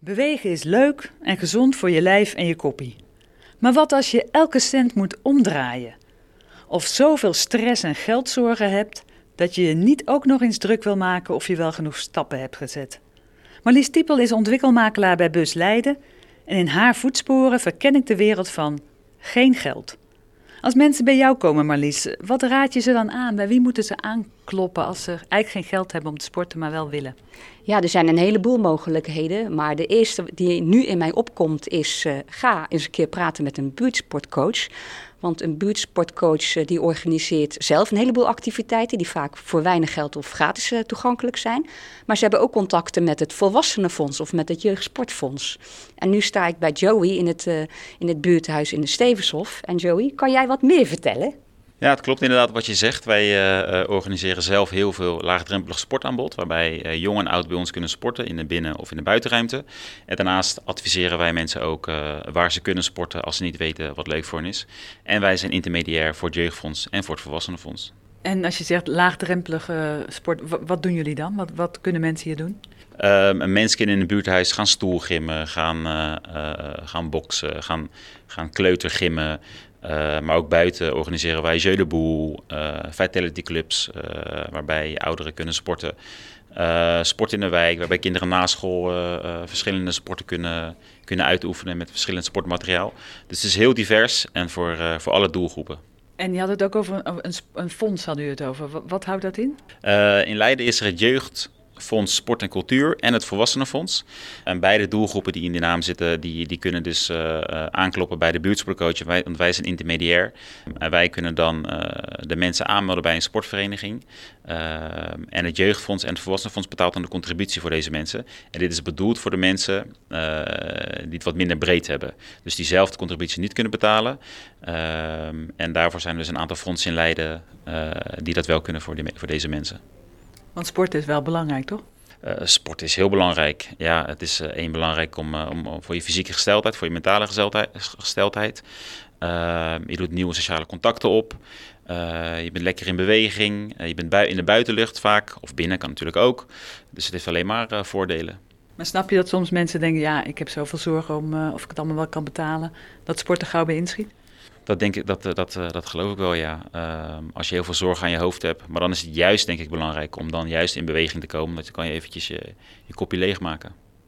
Bewegen is leuk en gezond voor je lijf en je koppie. Maar wat als je elke cent moet omdraaien? Of zoveel stress en geldzorgen hebt dat je je niet ook nog eens druk wil maken of je wel genoeg stappen hebt gezet? Marlies Tiepel is ontwikkelmakelaar bij Bus Leiden en in haar voetsporen verken ik de wereld van geen geld. Als mensen bij jou komen, Marlies, wat raad je ze dan aan? Bij wie moeten ze aankloppen als ze eigenlijk geen geld hebben om te sporten, maar wel willen? Ja, er zijn een heleboel mogelijkheden. Maar de eerste die nu in mij opkomt is: uh, ga eens een keer praten met een buurtsportcoach. Want een buurtsportcoach uh, die organiseert zelf een heleboel activiteiten die vaak voor weinig geld of gratis uh, toegankelijk zijn. Maar ze hebben ook contacten met het Volwassenenfonds of met het Jeugdsportfonds. En nu sta ik bij Joey in het, in het buurthuis in de Stevenshof. En Joey, kan jij wat meer vertellen? Ja, het klopt inderdaad wat je zegt. Wij uh, organiseren zelf heel veel laagdrempelig sportaanbod, waarbij uh, jong en oud bij ons kunnen sporten in de binnen- of in de buitenruimte. En daarnaast adviseren wij mensen ook waar ze kunnen sporten als ze niet weten wat leuk voor hen is. En wij zijn intermediair voor het Jeugdfonds en voor het Volwassenenfonds. En als je zegt laagdrempelige sport, wat doen jullie dan? Wat, wat kunnen mensen hier doen? Um, mensen in een buurthuis gaan stoelgimmen, gaan, gaan boksen, gaan, gaan kleutergimmen. Uh, maar ook buiten organiseren wij Jeu de Boel, uh, vitality clubs, uh, waarbij ouderen kunnen sporten. sport in de wijk, waarbij kinderen na school verschillende sporten kunnen, kunnen uitoefenen met verschillend sportmateriaal. Dus het is heel divers en voor, voor alle doelgroepen. En je had het ook over een, een, een fonds, had u het over. Wat, wat houdt dat in? in Leiden is er het jeugd Fonds Sport en Cultuur en het Volwassenenfonds. En beide doelgroepen die in de naam zitten, die, die kunnen dus uh, aankloppen bij de buurtsportcoach. Wij, want wij zijn intermediair. En wij kunnen dan uh, de mensen aanmelden bij een sportvereniging. en het Jeugdfonds en het Volwassenenfonds betaalt dan de contributie voor deze mensen. En dit is bedoeld voor de mensen die het wat minder breed hebben. Dus die zelf de contributie niet kunnen betalen. en daarvoor zijn er dus een aantal fondsen in Leiden die dat wel kunnen voor, die, voor deze mensen. Want sport is wel belangrijk, toch? Uh, sport is heel belangrijk. Ja, het is uh, één belangrijk om, uh, om, voor je fysieke gesteldheid, voor je mentale gesteldheid. je doet nieuwe sociale contacten op. je bent lekker in beweging. je bent bui in de buitenlucht vaak. Of binnen kan natuurlijk ook. Dus het heeft alleen maar voordelen. Maar snap je dat soms mensen denken: ja, ik heb zoveel zorgen om of ik het allemaal wel kan betalen, dat sport er gauw bij inschiet? Dat denk ik, dat, eh, dat, dat, dat geloof ik wel, ja. Ehm, als je heel veel zorg aan je hoofd hebt. Maar dan is het juist, denk ik, belangrijk om dan juist in beweging te komen. Dat je kan je eventjes je, je kopje leegmaken.